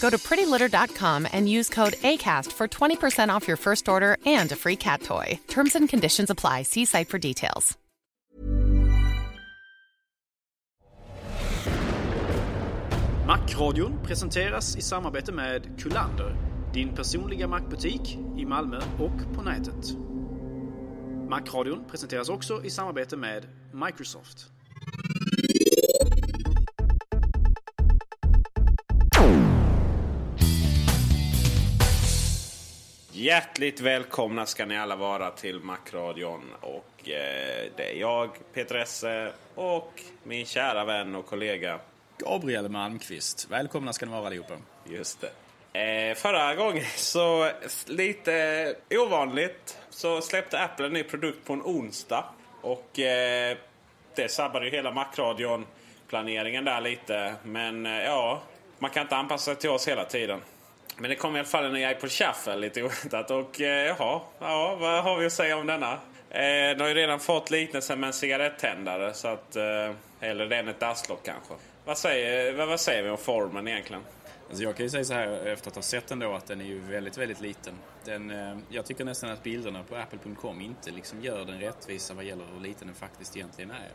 Go to prettylitter.com and use code ACAST for 20% off your first order and a free cat toy. Terms and conditions apply. See site for details. Macradion presenteras i samarbete med Kullander, din personliga Macbutik i Malmö och på nätet. Macradion presenteras också i samarbete med Microsoft. Hjärtligt välkomna ska ni alla vara till Macradion. Och eh, det är jag, Peter Esse och min kära vän och kollega. Gabriel Malmqvist. Välkomna ska ni vara allihopa. Just det. Eh, förra gången så lite ovanligt så släppte Apple en ny produkt på en onsdag. Och eh, det sabbade ju hela Macradion planeringen där lite. Men eh, ja, man kan inte anpassa sig till oss hela tiden. Men det kom i alla fall en ny iPod Shuffle lite oväntat. Och eh, jaha, ja, vad har vi att säga om denna? Eh, den har ju redan fått liknelsen med en cigarettändare. Så att, eh, eller den ett dasslock kanske. Vad säger, vad, vad säger vi om formen egentligen? Alltså jag kan ju säga så här efter att ha sett den då att den är ju väldigt, väldigt liten. Den, eh, jag tycker nästan att bilderna på apple.com inte liksom gör den rättvisa vad gäller hur liten den faktiskt egentligen är.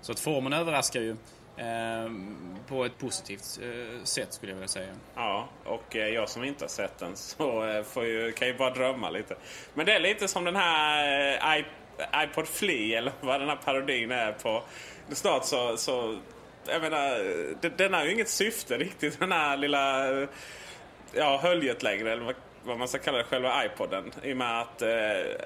Så att formen överraskar ju Ehm, på ett positivt eh, sätt skulle jag vilja säga. Ja, och eh, jag som inte har sett den så eh, får ju, kan ju bara drömma lite. Men det är lite som den här iPod Flea eller vad den här parodin är på. Snart så, så jag menar, den, den har ju inget syfte riktigt den här lilla ja, höljet längre. Eller vad, vad man ska kalla det, själva iPoden. I och med att eh,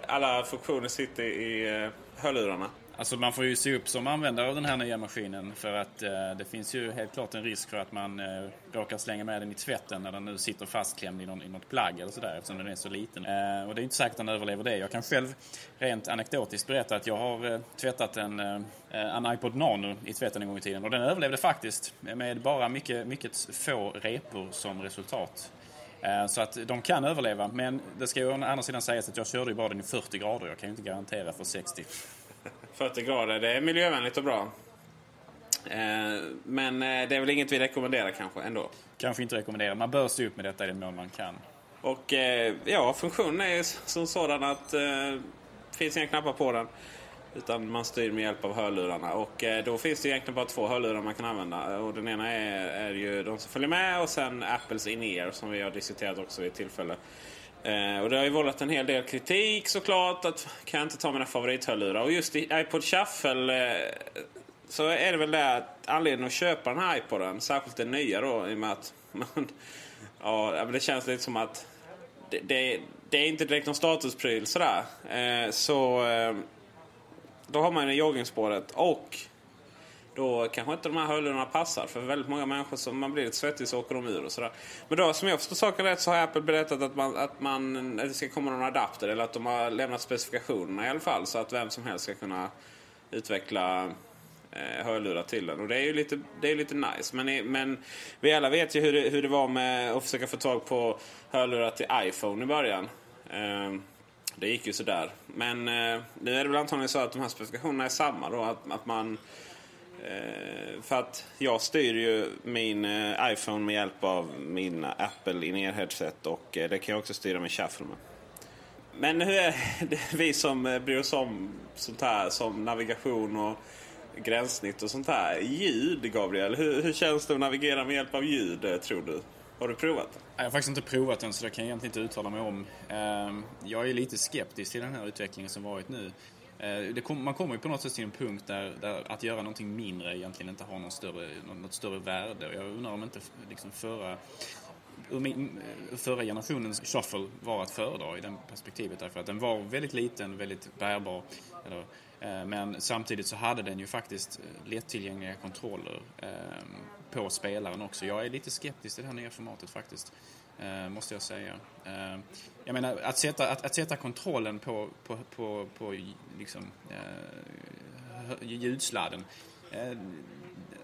alla funktioner sitter i eh, hörlurarna. Alltså man får ju se upp som användare av den här nya maskinen för att eh, det finns ju helt klart en risk för att man eh, råkar slänga med den i tvätten när den nu sitter fastklämd i, någon, i något plagg eller sådär eftersom den är så liten. Eh, och det är inte säkert att den överlever det. Jag kan själv rent anekdotiskt berätta att jag har eh, tvättat en, eh, en iPod Nano i tvätten en gång i tiden och den överlevde faktiskt med bara mycket, mycket få repor som resultat. Eh, så att de kan överleva, men det ska ju å andra sidan sägas att jag körde ju bara den i 40 grader. Jag kan ju inte garantera för 60. 40 grader, det är miljövänligt och bra. Eh, men eh, det är väl inget vi rekommenderar kanske ändå. Kanske inte rekommendera. Man bör stå upp med detta i den mån man kan. Och eh, ja, funktionen är ju som sådan att det finns inga knappar på den. Utan man styr med hjälp av hörlurarna. Och då finns det egentligen bara två hörlurar man kan använda. Och den ena är, är ju de som följer med och sen Apples in-ear som vi har diskuterat också vid ett tillfälle. Eh, och det har ju vållat en hel del kritik såklart. Att kan jag inte ta mina favorithörlurar? Och just i iPod Shuffle eh, så är det väl det att anledningen att köpa den här iPoden, särskilt den nya då i och med att man, ja, men det känns lite som att det, det, det är inte direkt någon statuspryl sådär. Eh, så eh, då har man ju joggingspåret och då kanske inte de här hörlurarna passar för väldigt många människor som man blir lite svettig så åker de ur och sådär. Men då som jag förstår saken rätt så har Apple berättat att, man, att, man, att det ska komma någon adapter eller att de har lämnat specifikationerna i alla fall så att vem som helst ska kunna utveckla eh, hörlurar till den. Och det är ju lite, det är lite nice. Men, men vi alla vet ju hur det, hur det var med att försöka få tag på hörlurar till iPhone i början. Eh, det gick ju sådär. Men eh, nu är det väl antagligen så att de här specifikationerna är samma då. Att, att man... Eh, för att jag styr ju min eh, iPhone med hjälp av min Apple in headset och eh, det kan jag också styra med shuffle med. Men hur är det vi som eh, bryr oss om sånt här som navigation och gränssnitt och sånt här. Ljud, Gabriel. Hur, hur känns det att navigera med hjälp av ljud, eh, tror du? Har du provat? Jag har faktiskt inte provat den så det kan jag egentligen inte uttala mig om. Ehm, jag är lite skeptisk till den här utvecklingen som varit nu. Eh, kom, man kommer ju på något sätt till en punkt där, där, att göra någonting mindre egentligen inte har någon större, något större värde. Jag undrar om inte liksom förra, förra generationens shuffle var att föredra i det perspektivet. Därför att den var väldigt liten, väldigt bärbar. Eller, eh, men samtidigt så hade den ju faktiskt eh, lättillgängliga kontroller ehm, på spelaren också. Jag är lite skeptisk till det här nya formatet faktiskt. Eh, måste jag säga. Eh, jag menar, att sätta, att, att sätta kontrollen på, på, på, på liksom, eh, ljudsladden. Eh,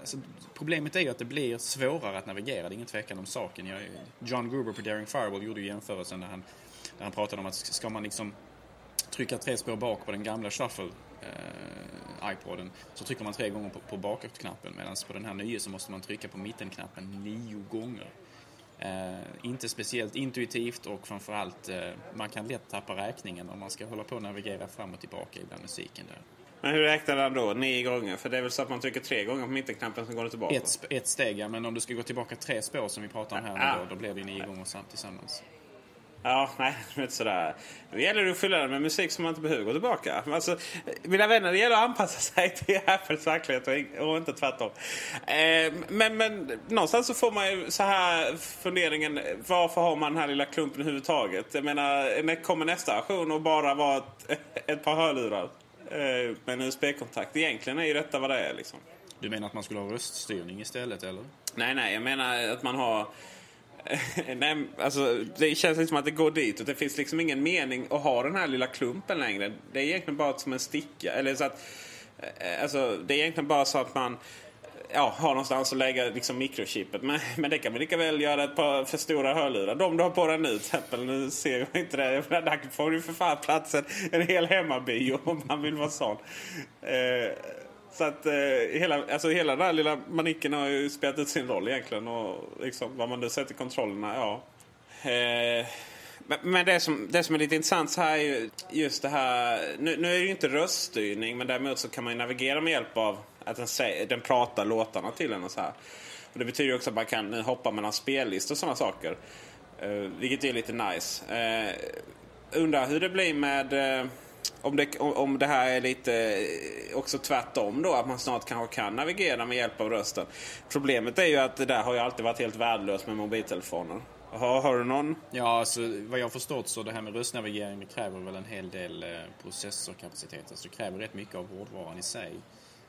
alltså, problemet är ju att det blir svårare att navigera, det är ingen tvekan om saken. Jag, John Gruber på Daring Fireball gjorde ju jämförelsen när han, när han pratade om att ska man liksom trycka tre spår bak på den gamla shuffle eh, iPoden så trycker man tre gånger på, på bakåtknappen medan på den här nya så måste man trycka på mittenknappen nio gånger. Eh, inte speciellt intuitivt och framförallt eh, man kan lätt tappa räkningen om man ska hålla på och navigera fram och tillbaka ibland musiken där. Men hur räknar han då? Nio gånger? För det är väl så att man trycker tre gånger på mittenknappen så går det tillbaka? Ett, ett steg ja, men om du ska gå tillbaka tre spår som vi pratar om här ja. då, då blir det nio gånger tillsammans. Ja, nej, det är inte sådär. Det gäller att fylla den med musik som man inte behöver gå tillbaka. Alltså, mina vänner, det gäller att anpassa sig till Apples verklighet och inte tvärtom. Eh, men, men någonstans så får man ju så här funderingen, varför har man den här lilla klumpen överhuvudtaget? Jag menar, kommer nästa version och bara vara ett, ett par hörlurar eh, med en USB-kontakt? Egentligen är ju detta vad det är liksom. Du menar att man skulle ha röststyrning istället, eller? Nej, nej, jag menar att man har Nej, alltså, det känns inte som att det går dit. det finns liksom ingen mening att ha den här lilla klumpen längre. Det är egentligen bara som en sticka. Eller så att, eh, alltså, det är egentligen bara så att man ja, har någonstans att lägga liksom, mikrochippet. Men, men det kan man lika väl göra ett par för stora hörlurar. De du har på dig nu till exempel. Nu ser jag inte det. Där får du för fan platsen en hel hemmabio om man vill vara sån. Eh, så att eh, hela, alltså hela den här lilla manicken har ju spelat ut sin roll egentligen. Och liksom, vad man nu sätter kontrollerna, ja. Eh, men det som, det som är lite intressant så här är ju just det här. Nu, nu är det ju inte röststyrning men däremot så kan man ju navigera med hjälp av att den, säger, den pratar låtarna till en och så här. Och det betyder ju också att man kan hoppa mellan spellistor och sådana saker. Eh, vilket är lite nice. Eh, undrar hur det blir med eh, om det, om det här är lite eh, också tvärtom då, att man snart kanske kan navigera med hjälp av rösten. Problemet är ju att det där har ju alltid varit helt värdelöst med mobiltelefoner. Har, har du någon? Ja, alltså, vad jag har förstått så det här med röstnavigering det kräver väl en hel del eh, processorkapacitet. Alltså det kräver rätt mycket av hårdvaran i sig.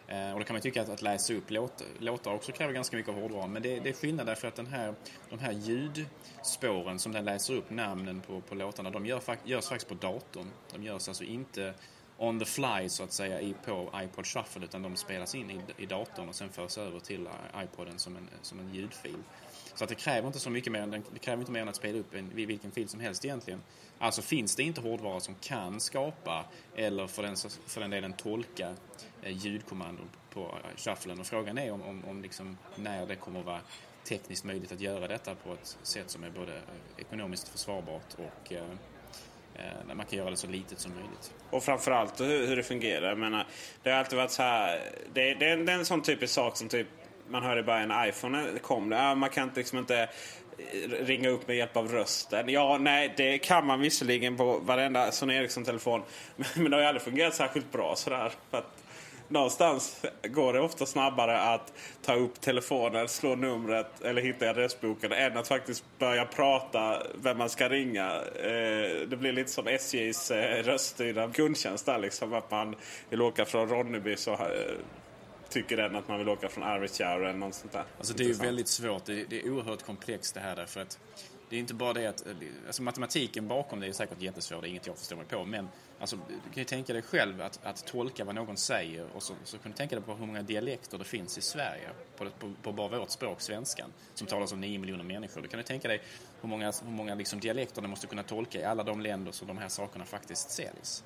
Eh, och då kan man tycka att, att läsa upp låt, låtar också kräver ganska mycket av hårdvaran. Men det, det är skillnad därför att den här, de här ljudspåren som den läser upp, namnen på, på låtarna, de gör, görs faktiskt på datorn. De görs alltså inte on the fly så att säga i, på iPod Shuffle utan de spelas in i, i datorn och sen förs över till iPoden som en, som en ljudfil. Så att det kräver inte så mycket mer, det kräver inte mer än att spela upp en, vilken fil som helst egentligen. Alltså finns det inte hårdvara som kan skapa eller för den, för den delen tolka eh, ljudkommandon på eh, shufflen. Och frågan är om, om, om liksom när det kommer att vara tekniskt möjligt att göra detta på ett sätt som är både eh, ekonomiskt försvarbart och eh, man kan göra det så litet som möjligt. Och framförallt hur, hur det fungerar. Jag menar, det har alltid varit så här. Det, det, det är en sån typisk sak som typ man hörde bara en iPhone kom. Det. man kan liksom inte eh, ringa upp med hjälp av rösten. Ja, nej, det kan man visserligen på varenda Sony Ericsson-telefon. Men det har ju aldrig fungerat särskilt bra sådär. För att någonstans går det ofta snabbare att ta upp telefonen, slå numret eller hitta adressboken än att faktiskt börja prata vem man ska ringa. Eh, det blir lite som SJs eh, röststyrda kundtjänst där liksom. Att man vill åka från Ronneby så tycker den att man vill åka från Arvidsjaur eller något sånt där. Alltså det är ju väldigt svårt. Det är, det är oerhört komplext det här därför att det är inte bara det att, alltså matematiken bakom det är säkert jättesvår, det är inget jag förstår mig på, men alltså, du kan ju tänka dig själv att, att tolka vad någon säger och så, så kan du tänka dig på hur många dialekter det finns i Sverige, på, på, på bara vårt språk, svenskan, som talas av 9 miljoner människor. Du kan du tänka dig hur många, hur många liksom dialekter du måste kunna tolka i alla de länder som de här sakerna faktiskt säljs.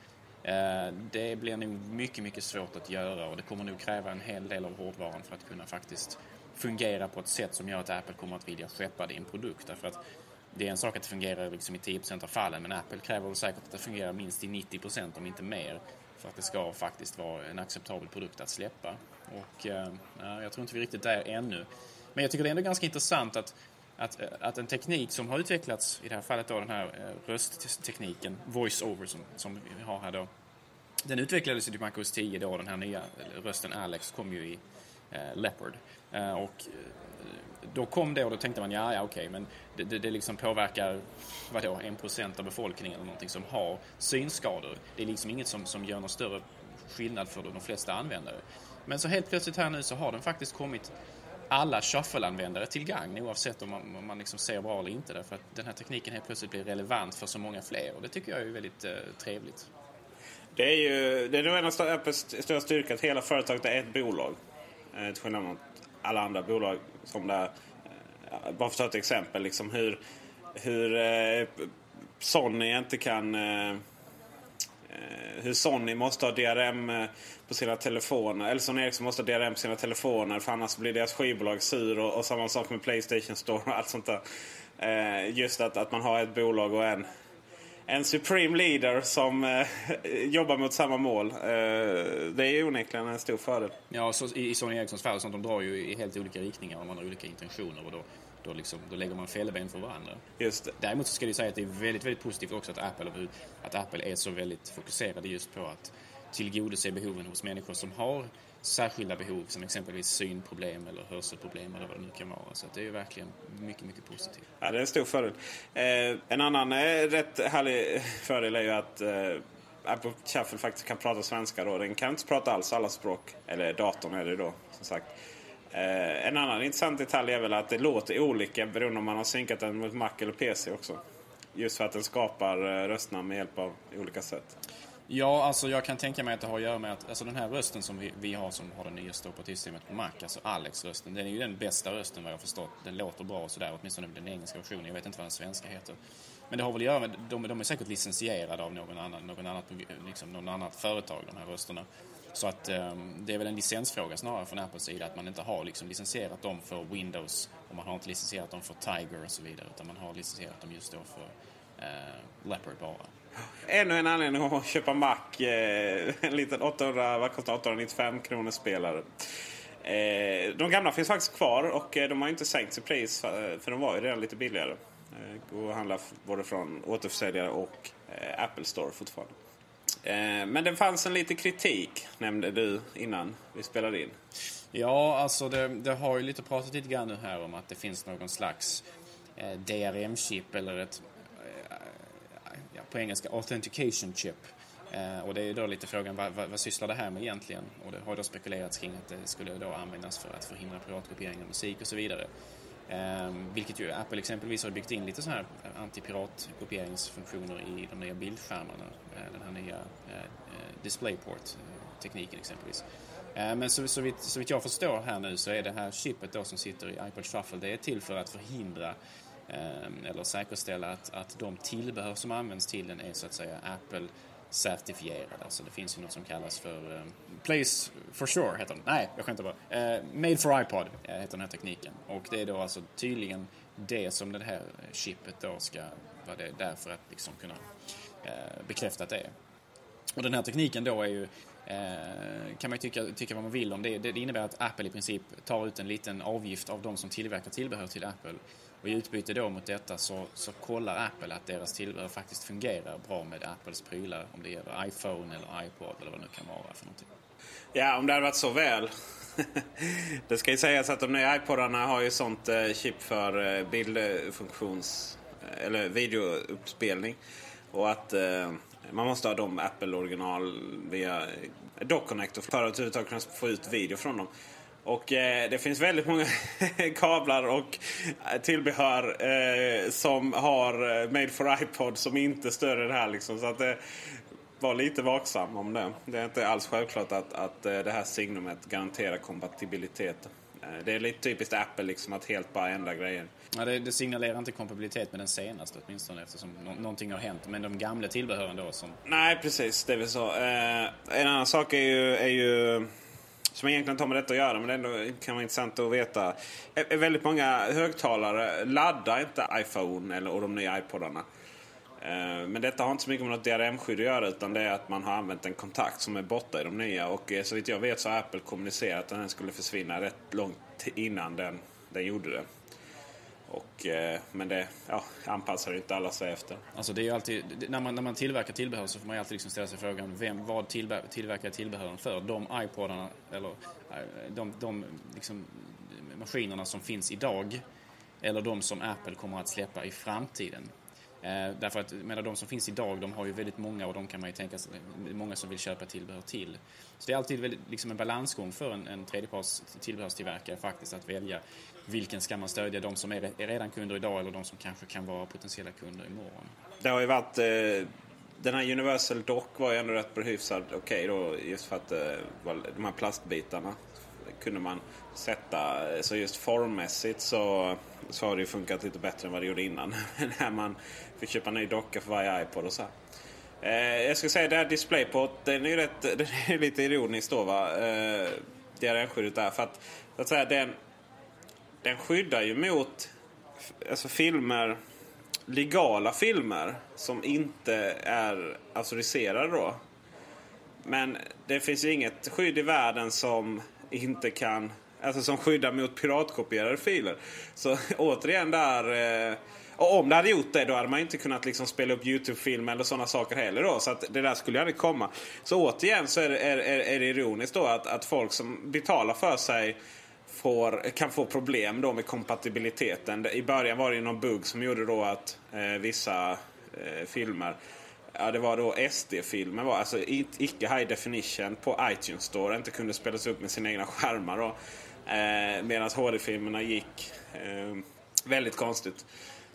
Eh, det blir nog mycket, mycket svårt att göra och det kommer nog kräva en hel del av hårdvaran för att kunna faktiskt fungera på ett sätt som gör att Apple kommer att vilja skeppa din produkt. Därför att det är en sak att det fungerar liksom i 10% av fallen men Apple kräver säkert att det fungerar minst i 90% om inte mer för att det ska faktiskt vara en acceptabel produkt att släppa. Och eh, jag tror inte vi är riktigt där ännu. Men jag tycker det är ändå ganska intressant att, att, eh, att en teknik som har utvecklats, i det här fallet då den här eh, rösttekniken, voice-over som, som vi har här då, den utvecklades ju typ till MacOS 10 då, den här nya rösten Alex kom ju i eh, Leopard. Eh, och eh, då kom det och då tänkte man, ja, ja okej, okay, men det, det, det liksom påverkar, vadå, en procent av befolkningen eller någonting som har synskador. Det är liksom inget som, som gör någon större skillnad för de flesta användare. Men så helt plötsligt här nu så har den faktiskt kommit alla shuffle-användare till gagn oavsett om man, om man liksom ser bra eller inte. Därför att den här tekniken helt plötsligt blir relevant för så många fler och det tycker jag är väldigt eh, trevligt. Det är ju det är nog en av Apples stora styrkor att hela företaget är ett bolag. Eh, till skillnad mot alla andra bolag som där. Eh, bara för att ta ett exempel. Liksom hur, hur eh, Sony inte kan... Eh, eh hur Sony måste ha DRM eh, på sina telefoner. Eller Sony Ericsson måste ha DRM på sina telefoner för annars blir deras skivbolag sur. Och, och samma sak med Playstation Store och allt sånt där. Eh, just att, att man har ett bolag och en en supreme leader som eh, jobbar mot samma mål. Eh, det är onekligen en stor fördel. Ja, så i, i Sony Ericssons fall, sånt, de drar ju i helt olika riktningar och man har olika intentioner. Och då, då, liksom, då lägger man fälleben för varandra. Just det. Däremot så ska det säga att det är väldigt, väldigt positivt också att Apple, att Apple är så väldigt fokuserade just på att tillgodose behoven hos människor som har särskilda behov som exempelvis synproblem eller hörselproblem eller vad det nu kan vara. Så det är ju verkligen mycket, mycket positivt. Ja, det är en stor fördel. Eh, en annan eh, rätt härlig fördel är ju att eh, Apple Shuffle faktiskt kan prata svenska då. Den kan inte prata alls alla språk. Eller datorn är det då, som sagt. Eh, en annan intressant detalj är väl att det låter olika beroende om man har synkat den mot Mac eller PC också. Just för att den skapar eh, rösterna med hjälp av olika sätt. Ja, alltså jag kan tänka mig att det har att göra med att alltså den här rösten som vi, vi har som har det nyaste operativsystemet på Mac, alltså Alex-rösten, den är ju den bästa rösten vad jag förstått. Den låter bra och sådär, åtminstone den engelska versionen. Jag vet inte vad den svenska heter. Men det har väl att göra med, de, de är säkert licensierade av någon annan, någon annat, liksom någon annat företag, de här rösterna. Så att um, det är väl en licensfråga snarare från Apples sida att man inte har liksom licensierat dem för Windows och man har inte licensierat dem för Tiger och så vidare utan man har licensierat dem just då för uh, Leopard bara. Ännu en anledning att köpa Mac. Eh, en liten 800, vad kostar 895 kronor spelare. Eh, de gamla finns faktiskt kvar och eh, de har inte sänkt sitt pris eh, för de var ju redan lite billigare. Eh, Går att handla både från återförsäljare och Apple Store fortfarande. Men det fanns en liten kritik nämnde du innan vi spelade in. Ja, alltså det, det har ju lite pratat lite grann nu här om att det finns någon slags DRM-chip eller ett på engelska authentication chip. Eh, och det är då lite frågan vad, vad, vad sysslar det här med egentligen? Och det har då spekulerats kring att det skulle då användas för att förhindra piratkopiering av musik och så vidare. Eh, vilket ju Apple exempelvis har byggt in lite så här eh, antipiratkopieringsfunktioner i de nya bildskärmarna. Eh, den här nya eh, eh DisplayPort-tekniken exempelvis. Eh, men så, så, vitt, så vitt jag förstår här nu så är det här chippet då som sitter i iPod Shuffle det är till för att förhindra Ehm, eller säkerställa att, att de tillbehör som används till den är så att säga Apple certifierade. Alltså det finns ju något som kallas för um, Place for sure heter den. Nej, jag skämtar bara. Uh, made for iPod eh, heter den här tekniken. Och det är då alltså tydligen det som det här chippet då ska vara det där för att liksom kunna uh, bekräfta att det är. Och den här tekniken då är ju eh, kan man ju tycka, tycka vad man vill om det. det. Det innebär att Apple i princip tar ut en liten avgift av de som tillverkar tillbehör till Apple och i utbyte då mot detta så, så kollar Apple att deras tillbehör faktiskt fungerar bra med Apples prylar. Om det gäller iPhone eller iPod eller vad det nu kan vara för någonting. Ja, om det hade varit så väl. det ska ju sägas att de nya iPodarna har ju sånt eh, chip för eh, bildfunktions... Eller videouppspelning. Och att eh, man måste ha de Apple original via Dock Connector för att överhuvudtaget kunna få ut video från dem. Och eh, det finns väldigt många kablar och eh, tillbehör eh, som har eh, Made for iPod som inte stöder det här. Liksom. Så att eh, var lite vaksam om det. Det är inte alls självklart att, att eh, det här signumet garanterar kompatibilitet. Det är lite typiskt Apple liksom att helt bara ändra grejer. Ja, det, det signalerar inte kompatibilitet med den senaste åtminstone eftersom no någonting har hänt. Men de gamla tillbehören då som... Nej, precis. Det är väl så. En annan sak är ju, är ju som egentligen inte har med detta att göra men det ändå kan vara intressant att veta. Är, väldigt många högtalare laddar inte iPhone eller, och de nya iPodarna. Eh, men detta har inte så mycket med något DRM-skydd att göra utan det är att man har använt en kontakt som är borta i de nya. Och eh, så vitt jag vet så har Apple kommunicerat att den skulle försvinna rätt långt innan den, den gjorde det. Och, eh, men det ja, anpassar inte alla sig efter. Alltså det är alltid, när, man, när man tillverkar tillbehör så får man alltid liksom ställa sig frågan vem, vad tillver, tillverkar tillbehören för? De iPodarna eller eh, de, de liksom, maskinerna som finns idag eller de som Apple kommer att släppa i framtiden. Eh, därför att menar, de som finns idag, de har ju väldigt många och de kan man ju tänka sig, många som vill köpa tillbehör till. Så det är alltid väldigt, liksom en balansgång för en, en tredjeparts tillbehörstillverkare faktiskt att välja vilken ska man stödja, de som är, är redan kunder idag eller de som kanske kan vara potentiella kunder imorgon. Det har ju varit, eh, den här Universal Dock var ju ändå rätt hyfsad okej okay då just för att eh, de här plastbitarna kunde man sätta, så just formmässigt så, så har det ju funkat lite bättre än vad det gjorde innan. När man fick köpa en ny docka för varje iPod och så. Eh, jag ska säga det här DisplayPort, den är ju rätt, den är lite ironisk då va. Eh, DRM-skyddet där. För att, så att säga, den, den skyddar ju mot alltså filmer, legala filmer som inte är auktoriserade då. Men det finns ju inget skydd i världen som inte kan, alltså som skyddar mot piratkopierade filer. Så återigen där eh, och om det hade gjort det då hade man inte kunnat liksom spela upp Youtube-filmer eller sådana saker heller. Då, så att det där skulle ju aldrig komma. Så återigen så är det, är, är det ironiskt då att, att folk som betalar för sig får, kan få problem då med kompatibiliteten. I början var det ju någon bugg som gjorde då att eh, vissa eh, filmer Ja, det var då SD-filmer, var alltså icke high definition på iTunes Store. Inte kunde spelas upp med sina egna skärmar då. Eh, Medan HD-filmerna gick eh, väldigt konstigt.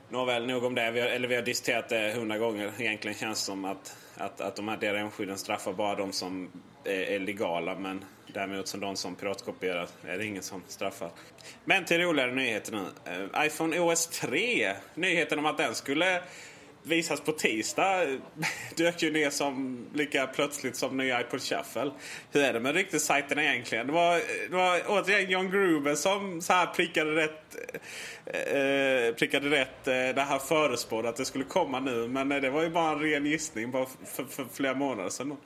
Nåväl, nog om det. Vi har, eller vi har diskuterat det hundra gånger. Egentligen känns det som att, att, att de här DRM-skydden straffar bara de som är, är legala. Men däremot som de som piratkopierar är det ingen som straffar. Men till roligare nyheter nu. Eh, iPhone OS 3. Nyheten om att den skulle visas på tisdag dök ju ner som lika plötsligt som nya iPod Shuffle. Hur är det med ryktessajterna egentligen? Det var, det var återigen John Gruber som så här prickade rätt, eh, eh prickade rätt eh, det här förespådde att det skulle komma nu. Men eh, det var ju bara en ren gissning bara för, för flera månader sedan.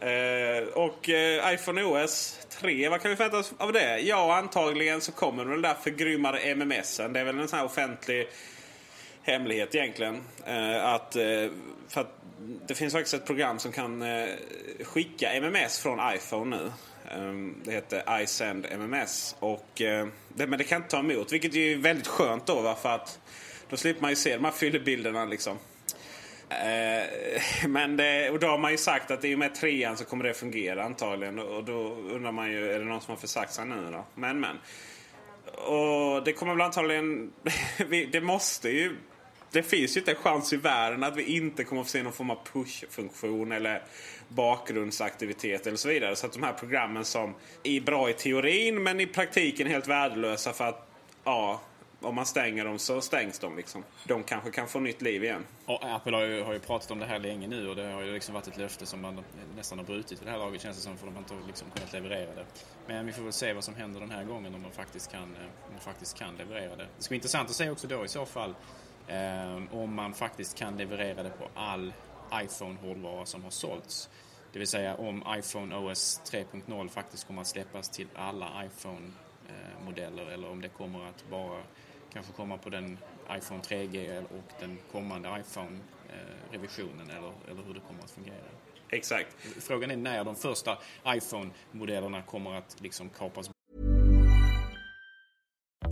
Eh, och eh, iPhone OS 3, vad kan vi förvänta oss av det? Ja, antagligen så kommer den där förgrymmade MMSen. Det är väl en sån här offentlig hemlighet egentligen. Eh, att, eh, för att det finns faktiskt ett program som kan eh, skicka MMS från iPhone nu. Ehm, det heter iSend MMS. Och, eh, det, men det kan inte ta emot, vilket är väldigt skönt då. Va? För att då slipper man ju se de här fyllebilderna liksom. Eh, men det, och då har man ju sagt att i och med trean så kommer det fungera antagligen. Och då undrar man ju, är det någon som har försagt sig nu då? Men men. Och det kommer väl antagligen... det måste ju det finns ju inte en chans i världen att vi inte kommer att få se någon form av push-funktion eller bakgrundsaktivitet eller så vidare. Så att de här programmen som är bra i teorin men i praktiken helt värdelösa för att ja, om man stänger dem så stängs de. Liksom. De kanske kan få nytt liv igen. Och Apple har ju, har ju pratat om det här länge nu och det har ju liksom varit ett löfte som man nästan har brutit i det här laget känns det som för de har inte liksom kunnat leverera det. Men vi får väl se vad som händer den här gången om de faktiskt kan, eh, om de faktiskt kan leverera det. Det ska bli intressant att se också då i så fall om man faktiskt kan leverera det på all iPhone-hårdvara som har sålts. Det vill säga om iPhone OS 3.0 faktiskt kommer att släppas till alla iPhone-modeller eller om det kommer att bara kanske komma på den iPhone 3G och den kommande iPhone-revisionen eller, eller hur det kommer att fungera. Exakt. Frågan är när de första iPhone-modellerna kommer att liksom kapas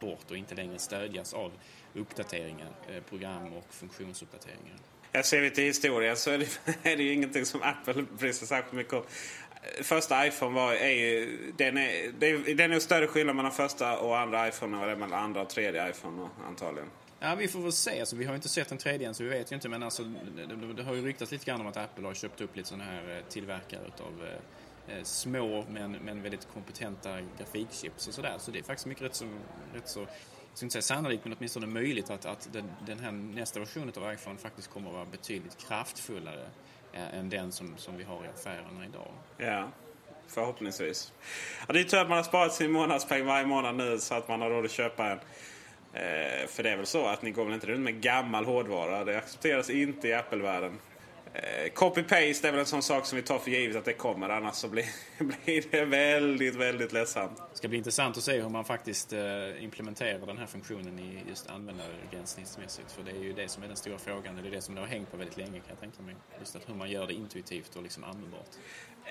Bort och inte längre stödjas av uppdateringar, eh, program och funktionsuppdateringar. Jag ser lite historia så är det, är det ju ingenting som Apple bryr sig särskilt mycket om. Första iPhone var, är ju, den är, det är, den är större skillnad mellan första och andra iPhone än vad det är mellan andra och tredje iPhone antagligen. Ja, vi får väl se. Alltså, vi har ju inte sett den tredje än så vi vet ju inte. Men alltså, det, det, det har ju ryktats lite grann om att Apple har köpt upp lite sådana här eh, tillverkare utav eh, Eh, små men, men väldigt kompetenta grafikchips och sådär. Så det är faktiskt mycket rätt så, rätt så jag ska inte säga sannolikt, men åtminstone möjligt att, att den, den här nästa version av iPhone faktiskt kommer att vara betydligt kraftfullare eh, än den som, som vi har i affärerna idag. Ja, förhoppningsvis. Ja, det är tur att man har sparat sin månadspeng varje månad nu så att man har råd att köpa en. Eh, för det är väl så att ni går väl inte runt med gammal hårdvara. Det accepteras inte i Apple-världen. Eh, Copy-paste är väl en sån sak som vi tar för givet att det kommer. Annars så blir, blir det väldigt, väldigt ledsamt. Det ska bli intressant att se hur man faktiskt eh, implementerar den här funktionen i just användargränssnittsmässigt. För det är ju det som är den stora frågan. Det är det som det har hängt på väldigt länge kan jag tänka mig. Just att hur man gör det intuitivt och liksom användbart.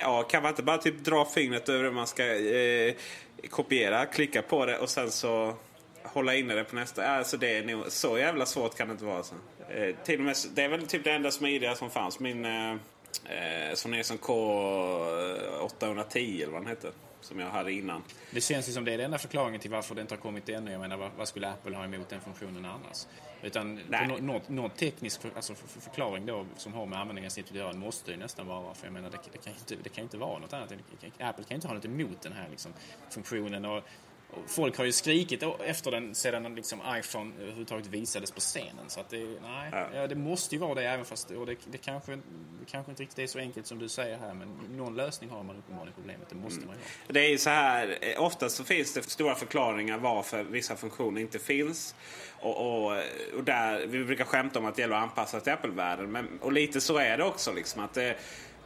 Ja, kan man inte bara typ dra fingret över hur man ska eh, kopiera, klicka på det och sen så hålla inne det på nästa. Alltså det är nog, så jävla svårt kan det inte vara. Så. Eh, till och med, det är väl typ det enda smidiga som fanns. Min eh, eh, Sony Ericsson K810 eller vad den hette. Som jag hade innan. Det känns ju som det är den enda förklaringen till varför det inte har kommit ännu. Jag menar, vad, skulle Apple ha emot den funktionen annars? Utan någon, teknisk för, alltså för, för förklaring då som har med användargränssnitt att göra måste ju nästan vara. För jag menar, det, det, kan inte, det kan inte vara något annat. Apple kan inte ha något emot den här liksom, funktionen. Och, folk har ju skrikit efter den sedan liksom iPhone överhuvudtaget visades på scenen. Så att det, nej, ja. ja det måste ju vara det även fast och det, det, kanske, det kanske inte riktigt är så enkelt som du säger här. Men någon lösning har man uppenbarligen problemet. Det måste mm. man ju ha. Det är ju så här, oftast så finns det stora förklaringar varför vissa funktioner inte finns. Och, och, och där, vi brukar skämta om att det gäller att anpassa till Apple-världen. Och lite så är det också. Liksom, att det,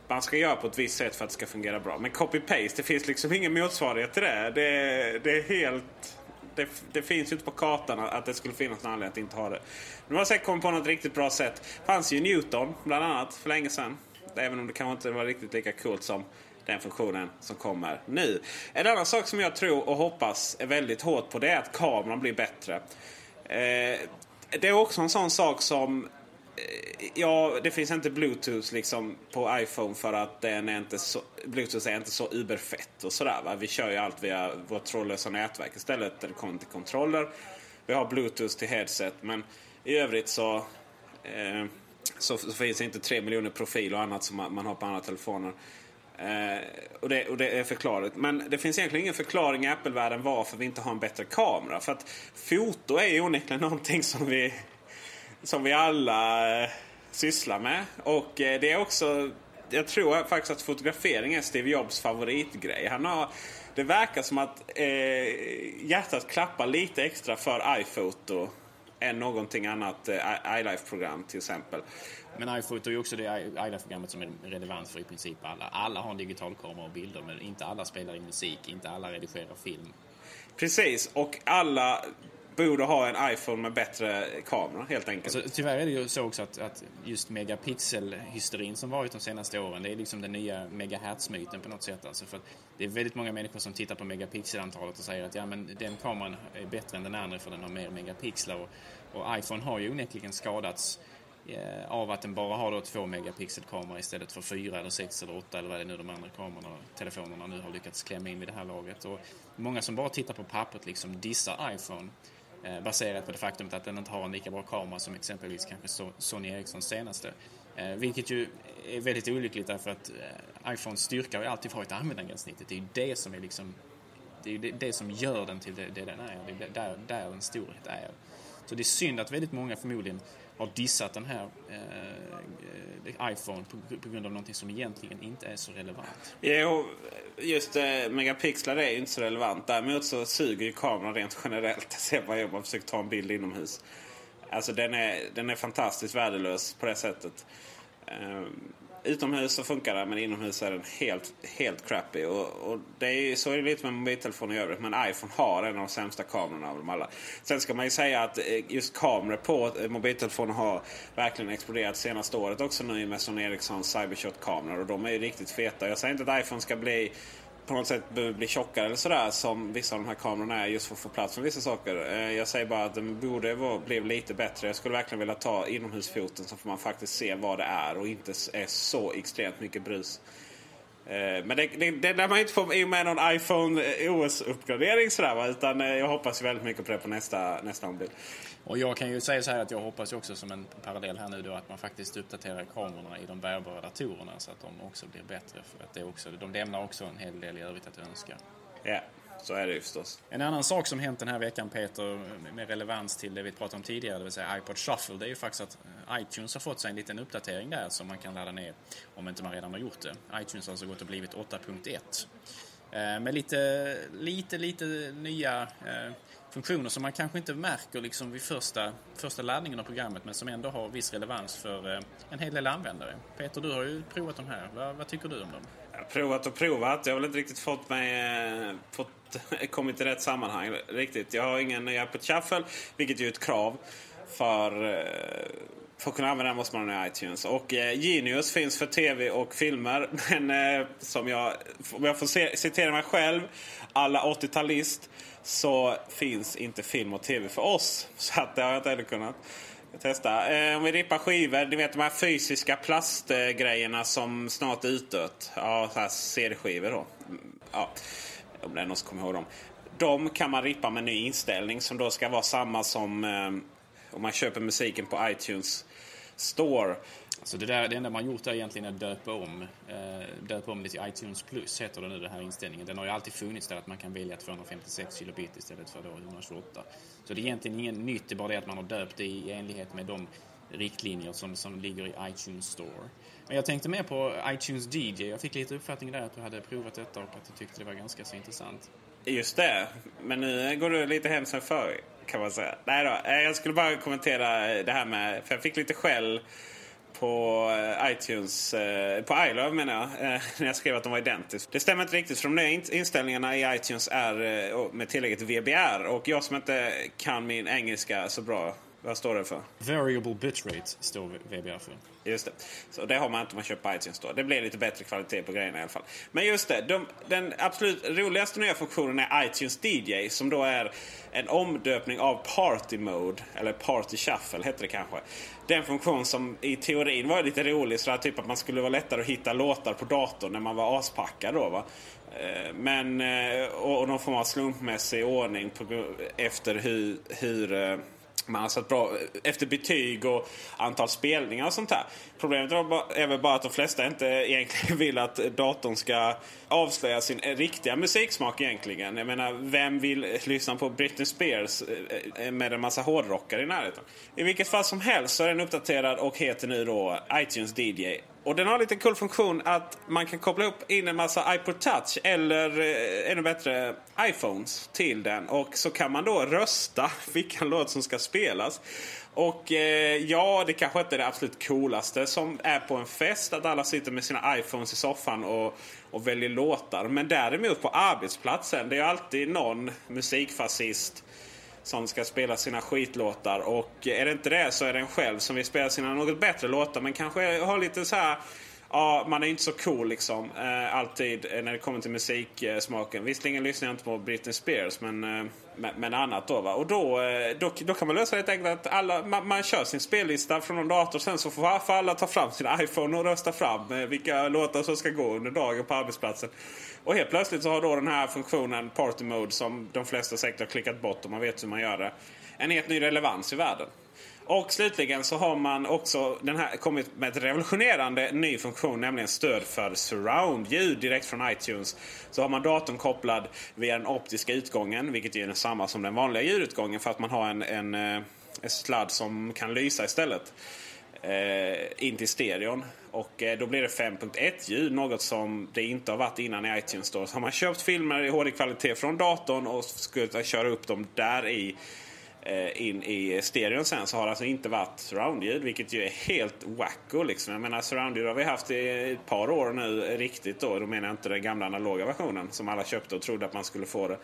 man ska göra på ett visst sätt för att det ska fungera bra. Men copy-paste, det finns liksom ingen motsvarighet till det. Det, det är helt... Det, det, finns ju inte på kartan att det skulle finnas någon anledning att inte ha det. Nu har jag säkert kommit på något riktigt bra sätt. Det fanns ju Newton bland annat för länge sedan. Även om det kanske inte var riktigt lika coolt som den funktionen som kommer nu. En annan sak som jag tror och hoppas är väldigt hårt på det är att kameran blir bättre. Eh, det är också en sån sak som Eh, ja, det finns inte Bluetooth liksom på iPhone för att den är inte så, Bluetooth är inte så uberfett och sådär. Va? Vi kör ju allt via vårt trådlösa nätverk istället det kommer till kontroller. Vi har Bluetooth till headset men i övrigt så, eh, så, så, finns det inte tre miljoner profiler och annat som man, man har på andra telefoner. Eh, och, det, och det är förklarligt. Men det finns egentligen ingen förklaring i Apple-världen varför vi inte har en bättre kamera. För att foto är ju onekligen någonting som vi som vi alla eh, sysslar med. Och eh, det är också jag tror faktiskt att fotografering är Steve Jobs favoritgrej. Han har, det verkar som att eh, hjärtat klappar lite extra för iPhoto än någonting annat eh, iLife-program till exempel. Men iPhoto är ju också det iLife-programmet som är relevant för i princip alla. Alla har en digital kamera och bilder men inte alla spelar in musik, inte alla redigerar film. Precis, och alla borde ha en iPhone med bättre kamera helt enkelt. Alltså, tyvärr är det ju så också att, att just megapixelhysterin som varit de senaste åren, det är liksom den nya megahertz-myten på något sätt. Alltså för det är väldigt många människor som tittar på megapixelantalet och säger att ja, men den kameran är bättre än den andra för den har mer megapixlar. Och, och iPhone har ju onekligen skadats eh, av att den bara har då två megapixelkamera istället för fyra eller sex eller åtta eller vad det är nu de andra kamerorna, telefonerna nu har lyckats klämma in vid det här laget. Och många som bara tittar på pappret liksom dissar iPhone eh, Eh, baserat på det faktum att den inte har en lika bra kamera som exempelvis kanske Sony Ericssons senaste. Eh, vilket ju är väldigt olyckligt därför att eh, iPhones styrka har ju alltid varit användargränssnittet. Det är ju det som är liksom det är det, det, som gör den till det, det den är. Det är där, där en storhet är. Så det är synd att väldigt många förmodligen har dissat den här eh, eh, iPhone på, på, grund av någonting som egentligen inte är så relevant. Jo, just eh, megapixlar är ju inte så relevant. Däremot så suger ju kameran rent generellt. Jag ser bara jag har försökt ta en bild inomhus. Alltså den är, den är fantastiskt värdelös på det sättet. Ehm, Utomhus så funkar den men inomhus är den helt, helt crappy. Och, och det är, så är det lite med mobiltelefoner i övrigt. Men iPhone har en av de sämsta kamerorna av dem alla. Sen ska man ju säga att eh, just kameror på eh, mobiltelefoner har verkligen exploderat senaste året också nu med Sony Ericssons Cybershot-kameror. Och de är ju riktigt feta. Jag säger inte att iPhone ska bli på något sätt behöver bli tjockare eller sådär som vissa av de här kamerorna är just för att få plats med vissa saker. Eh, jag säger bara att den borde vara, bli lite bättre. Jag skulle verkligen vilja ta inomhusfoten så får man faktiskt se vad det är och inte är så extremt mycket brus. Eh, men det, det, det lär man inte få i och med någon iPhone OS-uppgradering sådär Utan eh, jag hoppas väldigt mycket på det på nästa, nästa ombild. Och jag kan ju säga så här att jag hoppas ju också som en parallell här nu då att man faktiskt uppdaterar kamerorna i de bärbara datorerna så att de också blir bättre. För att det också, de lämnar också en hel del i övrigt att önska. Ja, så är det ju förstås. En annan sak som hänt den här veckan Peter med relevans till det vi pratade om tidigare, det vill säga iPod Shuffle, det är ju faktiskt att iTunes har fått sig en liten uppdatering där som man kan ladda ner om inte man redan har gjort det. iTunes har alltså gått och blivit 8.1. Eh, med lite, lite, lite nya eh, funktioner som man kanske inte märker liksom vid första, första laddningen av programmet men som ändå har viss relevans för eh, en hel del användare. Peter, du har ju provat de här. Vad, vad tycker du om dem? Jag har provat och provat. Jag har väl inte riktigt fått mig... Fått, kommit i rätt sammanhang riktigt. Jag har ingen Apple Shuffle, vilket är ett krav för eh, för att kunna använda den måste man ha iTunes. Och eh, Genius finns för tv och filmer. Men eh, som jag, om jag får citera mig själv, alla 80-talist, så finns inte film och tv för oss. Så att det har jag inte heller kunnat testa. Eh, om vi rippar skivor, ni vet de här fysiska plastgrejerna som snart är utdött. Ja, så här CD-skivor då. Mm, ja, om det är någon som kommer ihåg dem. De kan man rippa med ny inställning som då ska vara samma som eh, om man köper musiken på iTunes Store. Så det, där, det enda man gjort är egentligen att döpa om, eh, döpa om det till iTunes Plus, heter det nu, den här inställningen. Den har ju alltid funnits där att man kan välja 256 kilobit istället för då 128. Så det är egentligen inget nytt, det är bara det att man har döpt det i enlighet med de riktlinjer som, som ligger i iTunes Store. Men jag tänkte mer på iTunes DJ. Jag fick lite uppfattning där att du hade provat detta och att du tyckte det var ganska så intressant. Just det, men nu går du lite hem sen förr kan man säga. Nej då, eh, jag skulle bara kommentera det här med, för jag fick lite skäll på eh, iTunes, eh, på iLove menar jag, när jag skrev att de var identiska. Det stämmer inte riktigt för de nya inställningarna i iTunes är med tillägget VBR och jag som inte kan min engelska så bra vad står det för? Variable bitrate står VBR för. Just det. Så det har man inte om man köper iTunes då. Det blir lite bättre kvalitet på grejerna i alla fall. Men just det. De, den absolut roligaste nya funktionen är iTunes DJ. Som då är en omdöpning av Party Mode. Eller Party Shuffle heter det kanske. Den funktion som i teorin var lite rolig. Så att typ att man skulle vara lättare att hitta låtar på datorn när man var aspackad då va. Eh, men, eh, och någon form av slumpmässig ordning på, efter hur, hur man har satt bra efter betyg och antal spelningar och sånt här. Problemet är väl bara att de flesta inte egentligen vill att datorn ska avslöja sin riktiga musiksmak egentligen. Jag menar, vem vill lyssna på Britney Spears eh, med en massa hårdrockare i närheten? I vilket fall som helst så är den uppdaterad och heter nu då iTunes DJ och den har lite cool funktion att man kan koppla upp in en massa iPod Touch eller eh, ännu bättre iPhones till den. Och så kan man då rösta vilken låt som ska spelas. Och eh, ja, det kanske inte är det absolut coolaste som är på en fest. Att alla sitter med sina iPhones i soffan och, och väljer låtar. Men däremot på arbetsplatsen, det är alltid någon musikfascist som ska spela sina skitlåtar. Och är det inte det så är det en själv som vill spela sina något bättre låtar. Men kanske har lite så här... Ja, man är inte så cool liksom. Eh, alltid när det kommer till musiksmaken. Visserligen lyssnar jag inte på Britney Spears men, eh, men, men annat då. Va? Och då, eh, då, då kan man lösa det helt enkelt att alla, man, man kör sin spellista från någon dator. Sen så får, får alla ta fram sin iPhone och rösta fram eh, vilka låtar som ska gå under dagen på arbetsplatsen. Och helt plötsligt så har då den här funktionen Party Mode som de flesta säkert har klickat bort om man vet hur man gör det. En helt ny relevans i världen. Och slutligen så har man också den här, kommit med ett revolutionerande ny funktion, nämligen stöd för surround-ljud direkt från iTunes. Så har man datorn kopplad via den optiska utgången, vilket är samma som den vanliga ljudutgången för att man har en, en, eh, en sladd som kan lysa istället. Eh, in till stereon. Och eh, då blir det 5.1 ljud, något som det inte har varit innan i iTunes. Då. Så har man köpt filmer i HD-kvalitet från datorn och skulle köra upp dem där i eh, in i stereon sen så har det alltså inte varit surroundljud vilket ju är helt wacko liksom. Jag menar surroundljud har vi haft i ett par år nu riktigt då. Då menar jag inte den gamla analoga versionen som alla köpte och trodde att man skulle få det.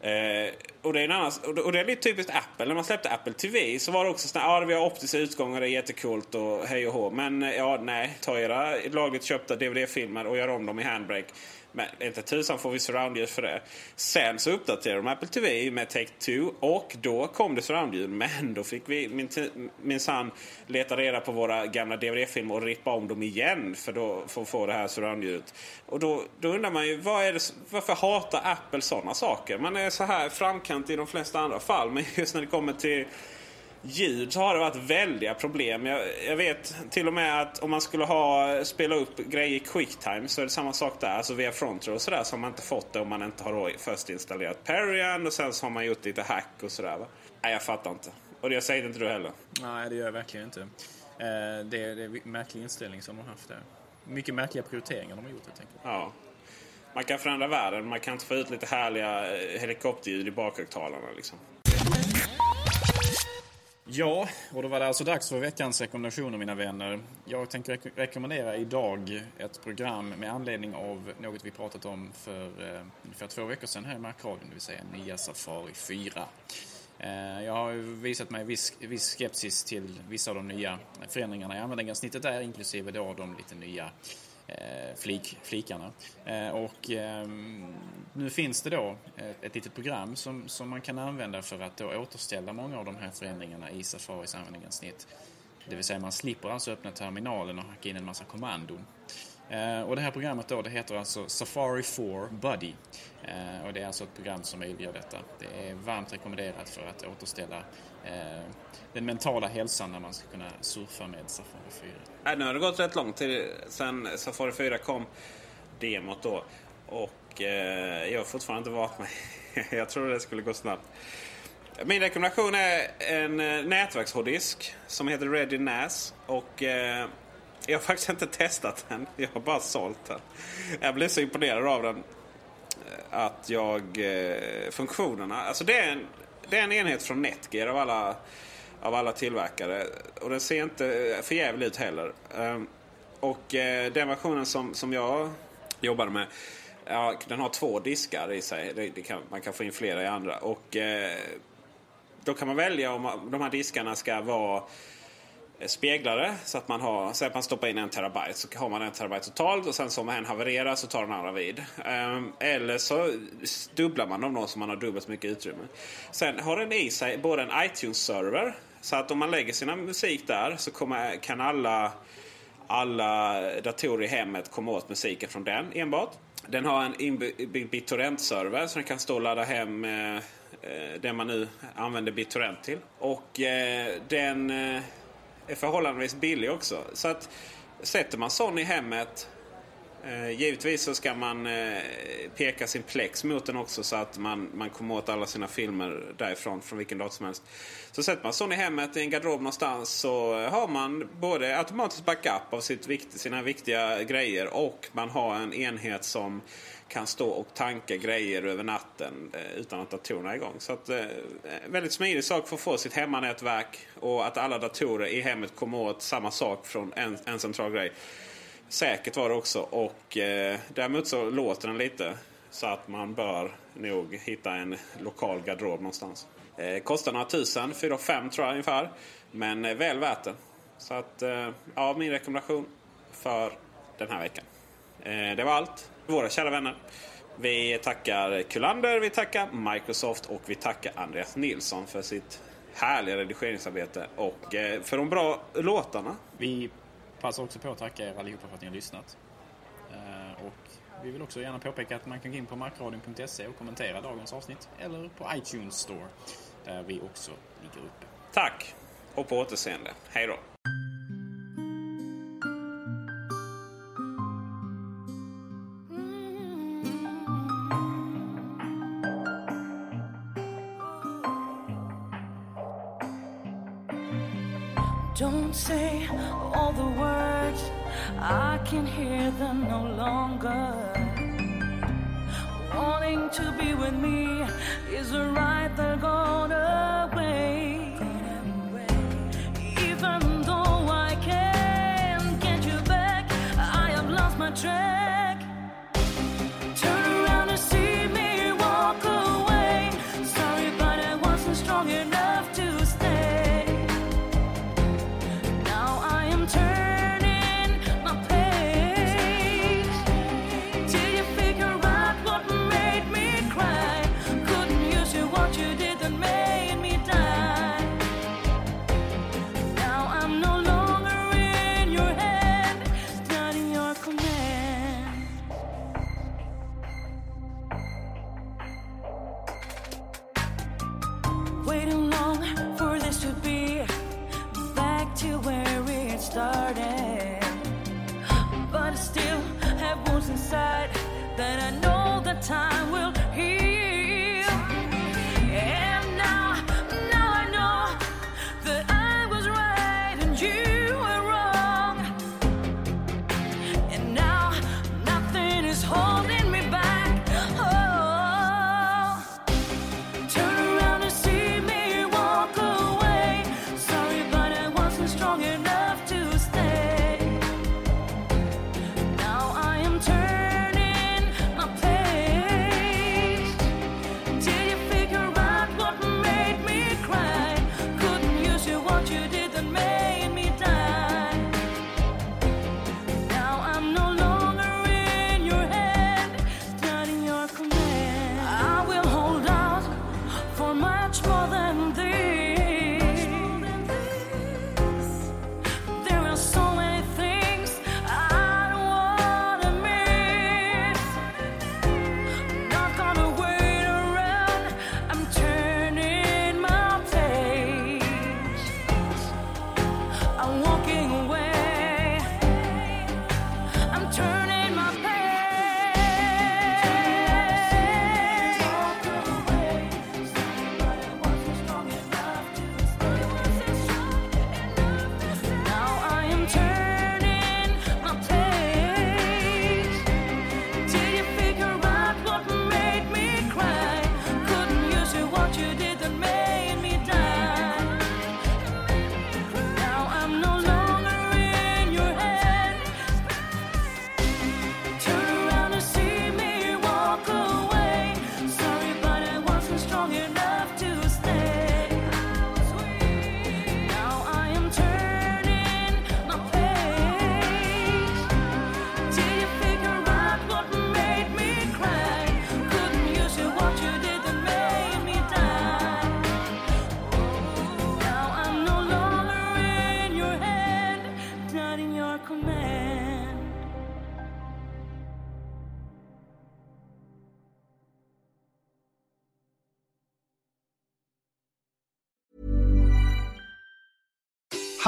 Eh, och, det är en annan, och det är lite typiskt Apple. När man släppte Apple TV så var det också sådär, ja vi har optiska utgångar, det är jättekult och hej och hå. Men eh, ja, nej, ta era lagligt köpta DVD-filmer och gör om dem i Handbrake. Men inte tusan får vi surroundljud för det. Sen så uppdaterade de Apple TV med Take-Two och då kom det surroundljud. Men då fick vi min, minsann leta reda på våra gamla DVD-filmer och rippa om dem igen för, då, för att få det här surroundljudet. Och då, då undrar man ju vad är det, varför hatar Apple sådana saker? Man är så här framkant i de flesta andra fall men just när det kommer till ljud så har det varit väldiga problem. Jag, jag, vet till och med att om man skulle ha spela upp grejer i Quicktime så är det samma sak där. Alltså via Frontrow och sådär så har man inte fått det om man inte har först installerat Perian och sen så har man gjort lite hack och sådär. Nej, jag fattar inte. Och det säger inte du heller. Nej, det gör jag verkligen inte. Eh, det är, det är en märklig inställning som de har haft där. Mycket märkliga prioriteringar de har gjort helt enkelt. Ja. Man kan förändra världen, man kan inte få ut lite härliga eh, helikopterljud i bakhögtalarna liksom. Ja, och då var det alltså dags för veckans rekommendationer mina vänner. Jag tänker rek rekommendera idag ett program med anledning av något vi pratat om för eh, ungefär två veckor sedan här i Markradion, det vill säga nya Safari 4. Eh, jag har visat mig viss, viss skepsis till vissa av de nya förändringarna i användargränssnittet där, inklusive då de lite nya Eh, Eh, flik, flikarna. Eh, och ehm, nu finns det då ett, litet program som, som man kan använda för att då återställa många av de här förändringarna i Safaris användargränssnitt. Det vill säga man slipper alltså öppna terminalen och hacka in en massa kommandon. Eh, och det här programmet då, det heter alltså Safari 4 Buddy. och det är alltså ett program som möjliggör detta. Det är varmt rekommenderat för att återställa Eh, den mentala hälsan när man ska kunna surfa med Safari 4. Äh, nu har det gått rätt lång tid sen Safari 4 kom, demot då. Och eh, jag har fortfarande inte vant mig. jag trodde det skulle gå snabbt. Min rekommendation är en eh, nätverkshårddisk som heter Ready NAS. Och eh, jag har faktiskt inte testat den. Jag har bara sålt den. Jag blev så imponerad av den. Eh, att jag... Eh, funktionerna. Alltså det är en, det är en enhet från Netgear av alla av alla tillverkare. Och den ser inte för jävligt ut heller. Ehm, och eh, den versionen som, som jag jobbade med Ja, den har två diskar i sig. Det, det kan, man kan få in flera i andra. Och eh, Då kan man välja om de här diskarna ska vara speglare. Så att man har, så att man stoppar in en terabyte så har man en terabyte totalt och sen så om en havererar så tar den andra vid. Ehm, eller så dubblar man dem då så man har dubbelt så mycket utrymme. Sen har den i sig både en iTunes-server så att om man lägger sina musik där så kommer, kan alla, alla datorer i hemmet komma åt musiken från den enbart. Den har en inbyggd BitTorrent-server så den kan stå och ladda hem eh, eh, det man nu använder BitTorrent till. Och eh, den eh, är förhållandevis billig också. Så att sätter man sån i hemmet Eh, givetvis så ska man eh, peka sin plex mot den också så att man, man kommer åt alla sina filmer därifrån, från vilken dator som helst. Så sätter man sån i hemmet i en garderob någonstans så har man både automatisk backup av sitt, sina viktiga grejer och man har en enhet som kan stå och tanka grejer över natten eh, utan att datorerna är igång. Så att, eh, väldigt smidig sak för att få sitt hemmanätverk och att alla datorer i hemmet kommer åt samma sak från en, en central grej. Säkert var det också och eh, däremot så låter den lite så att man bör nog hitta en lokal garderob någonstans. Eh, kostar några tusen, 4-5 tror jag ungefär. Men eh, väl värt det. Så att, eh, ja, min rekommendation för den här veckan. Eh, det var allt våra kära vänner. Vi tackar Kullander, vi tackar Microsoft och vi tackar Andreas Nilsson för sitt härliga redigeringsarbete och eh, för de bra låtarna. Vi passar också på att tacka er allihopa för att ni har lyssnat. Eh, och vi vill också gärna påpeka att man kan gå in på markradion.se och kommentera dagens avsnitt eller på iTunes Store där vi också ligger uppe. Tack och på återseende. Hej då! Don't say all the words, I can hear them no longer. Wanting to be with me is a right that gone away. Even though I can't get you back, I have lost my track.